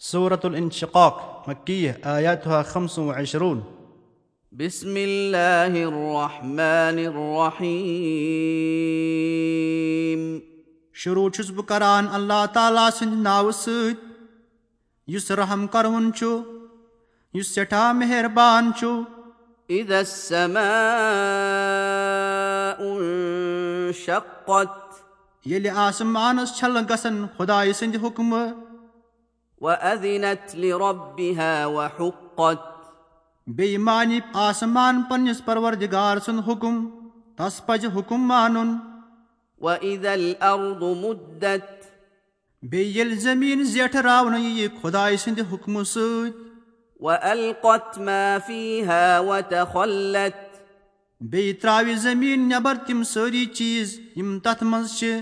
سورة الانشقاق مكية آياتها خمس وعشرون بسم الله الرحمن الرحيم شروع چھُس بہٕ کران اللہ تعالیٰ سٕنٛدِ ناوٕ سۭتۍ یُس رحم کرون چھُ یُس سٮ۪ٹھاہ مہربان چھُ إذا السماء انشقت ییٚلہِ آسمانس چھلہٕ گژھن خۄدایہِ سٕنٛدِ حُکمہٕ وأذنت لربها وحقت بیٚیہِ مانہِ آسمان پننِس پروردِگار سُنٛد حُکم تس پزِ حُکم مانُن۔ وإذا الأرض مدت بیٚیہِ ییٚلہِ زٔمیٖن زیٹھراونہٕ یِیہِ خۄدایہِ سٕنٛدِ حُکمہٕ سۭتۍ۔ وألقت ما فيها وتخلت بیٚیہِ تراوِ زٔمیٖن نٮ۪بر تِم سٲری چیٖز یِم تتھ منٛز چھِ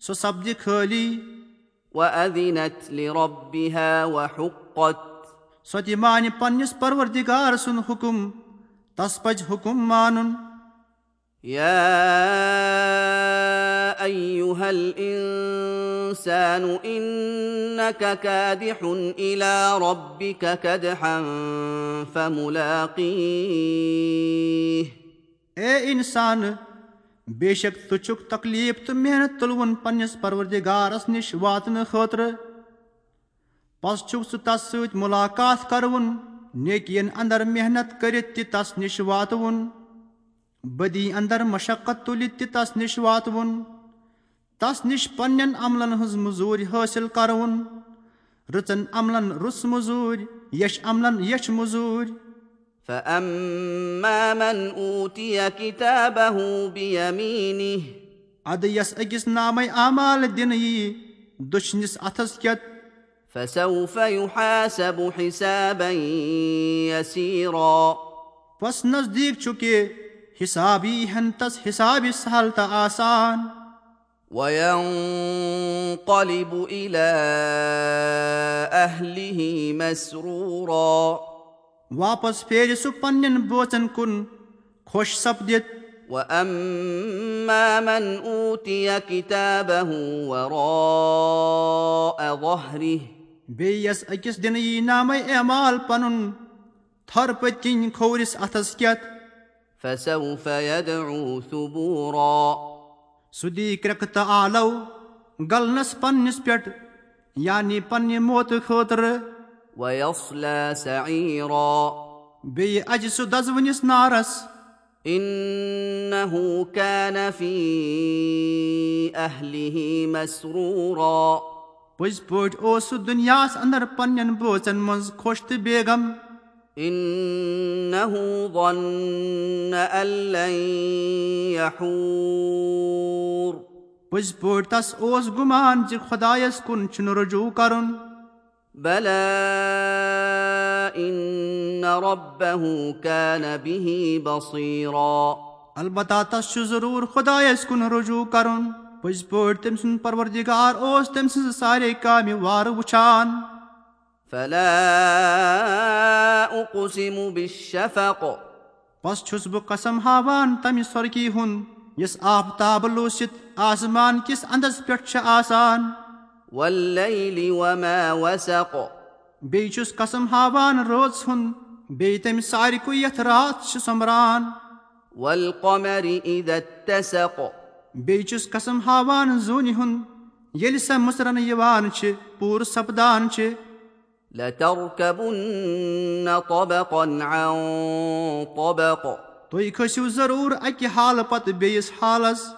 سۄ سپدِ خٲلی وأذنت لربها وحقت پننِس پروردِگار سُنٛد حُکم تس پزِ حُکم مانُن يا أيها الإنسان إنك كادح إلى ربك كدحا فملاقيه اے اِنسان بے شک ژٕ چھُکھ تکلیٖف تہٕ محنت تُلوُن پننِس پروردِگارس نِش واتنہٕ خٲطرٕ پس چھُکھ ژٕ تس سۭتۍ مُلاقات کرون نیکین انٛدر محنت کٔرِتھ تہِ تس نِش واتوُن بدی انٛدر مشقت تُلِتھ تہِ تس نِش واتوُن تس نِش پننٮ۪ن عملن ہٕنٛز موٚضوٗرۍ حٲصِل کرون رٕژن عملن رٕژ موٚضوٗرۍ یش عملن یچھ موٚضوٗرۍ فأما من أوتي كتابه بيمينه اَدٕ یۄس أکِس نامے اعمال دِنہٕ دٔچھنِس اتھس فسوف يحاسب حسابا يسيرا بس نزدیٖک چھُ کہِ حِساب یی ہن تس حِسابہِ سہل تہٕ آسان وينقلب إلى أهله مسرورا واپس پھیرِ سُہ پننٮ۪ن بٲژن کُن خۄش سپدِتھ وأما من أوتي كتابه وراء ظهره بیٚیہِ یۄس أکِس دِنہٕ یی نامے اعمال پنُن تھر پٔتۍ کِنۍ کھوورِس اتھس کٮ۪تھ فسوف يدعو ثبورا سُہ دی کرٛٮ۪کہٕ تہٕ آلو غلنس پننِس پٮ۪ٹھ یعنی پننہِ موتہٕ خٲطرٕ ويصلى سعيرا بیٚیہِ اجہِ سُہ دزوٕنِس نارس إنه كان في أهله مسرورا پٔزۍ پٲٹھۍ اوس سُہ دُنیاہس انٛدر پننٮ۪ن بٲژن منٛز خۄش تہٕ بیگم إنه ظن أن لن يحور پٔزۍ پٲٹھۍ تس اوس گُمان زِ خۄدایس کُن چھُنہٕ رجوٗع کرُن بلى إن ربه كان به بصيرا. البتہ تس چھُ ضروٗر خۄدایس کُن رجوٗع کرُن پٔزۍ پٲٹھۍ تٔمۍ سُنٛد پروردِگار اوس تٔمۍ سٕنٛزٕ سارے کامہِ وارٕ وٕچھان. فلا أقسم بالشفق. بس چھُس بہٕ قسم ہاوان تمہِ سۄرکی ہُنٛد یُس آفتاب لوٗسِتھ آسمان کِس انٛدس پٮ۪ٹھ چھِ آسان بیٚیہِ چھُس قسم ہاوان رٲژ ہُنٛد بیٚیہِ تمہِ سارکُے یتھ راتھ چھِ سوٚمبران والقمر إذا اتسق. بیٚیہِ چھُس قسم ہاوان زوٗنہِ ہُنٛد ییٚلہِ سۄ مٕژرنہٕ یِوان چھِ پوٗرٕ سپدان چھِ. لتركبن طبقا عن طبق. تُہۍ کھٔسِو ضروٗر اکہِ حالہٕ پتہٕ بیٚیِس حالس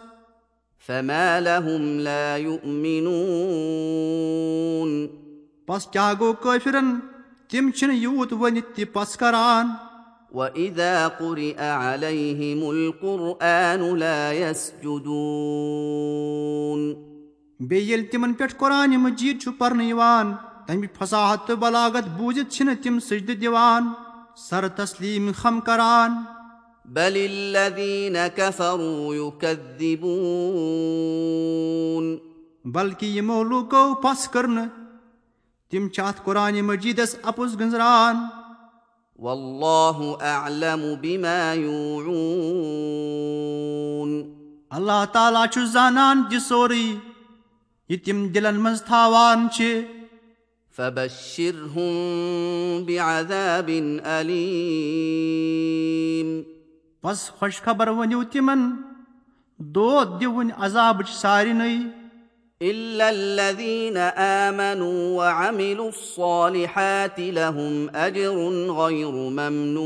فما لهم لا يؤمنون بس کیٛاہ گوٚو کٲفرن تِم چھِنہٕ یوٗت ؤنِتھ تہِ پس کران وإذا قرئ عليهم القرآن لا يسجدون بیٚیہِ ییٚلہِ تِمن پٮ۪ٹھ قۄرانہِ مجیٖد چھُ پرنہٕ یِوان تمہِ فصاحت تہٕ بلاگت بوٗزِتھ چھِنہٕ تِم سجدٕ دِوان سر تسلیٖم خم کران بل الذين كفروا يكذبون بلکہِ یِمو لوٗکو پس کٔرنہٕ تِم چھِ اتھ قۄرانہِ مجیٖدس اپُز گٔنٛزران۔ والله أعلم بما يوعون اللہ تعالیٰ چھُ زانان تہِ سورُے یہِ تِم دِلن منٛز تھاوان چھِ۔ فبشرهم بعذاب أليم بس خوش خبر ؤنِو تِمن دود دِوٕنۍ عذابٕچ سارنٕے إلا الذين آمنوا وعملوا الصالحات لهم أجر غير ممنون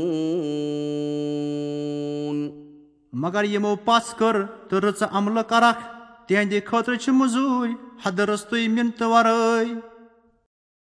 مگر یِمو پژھ کٔر تہٕ رٕژ عملہٕ کرکھ تِہنٛدِ خٲطرٕ چھِ موٚزوٗرۍ حدٕ رستٕے مِنتہٕ ورٲے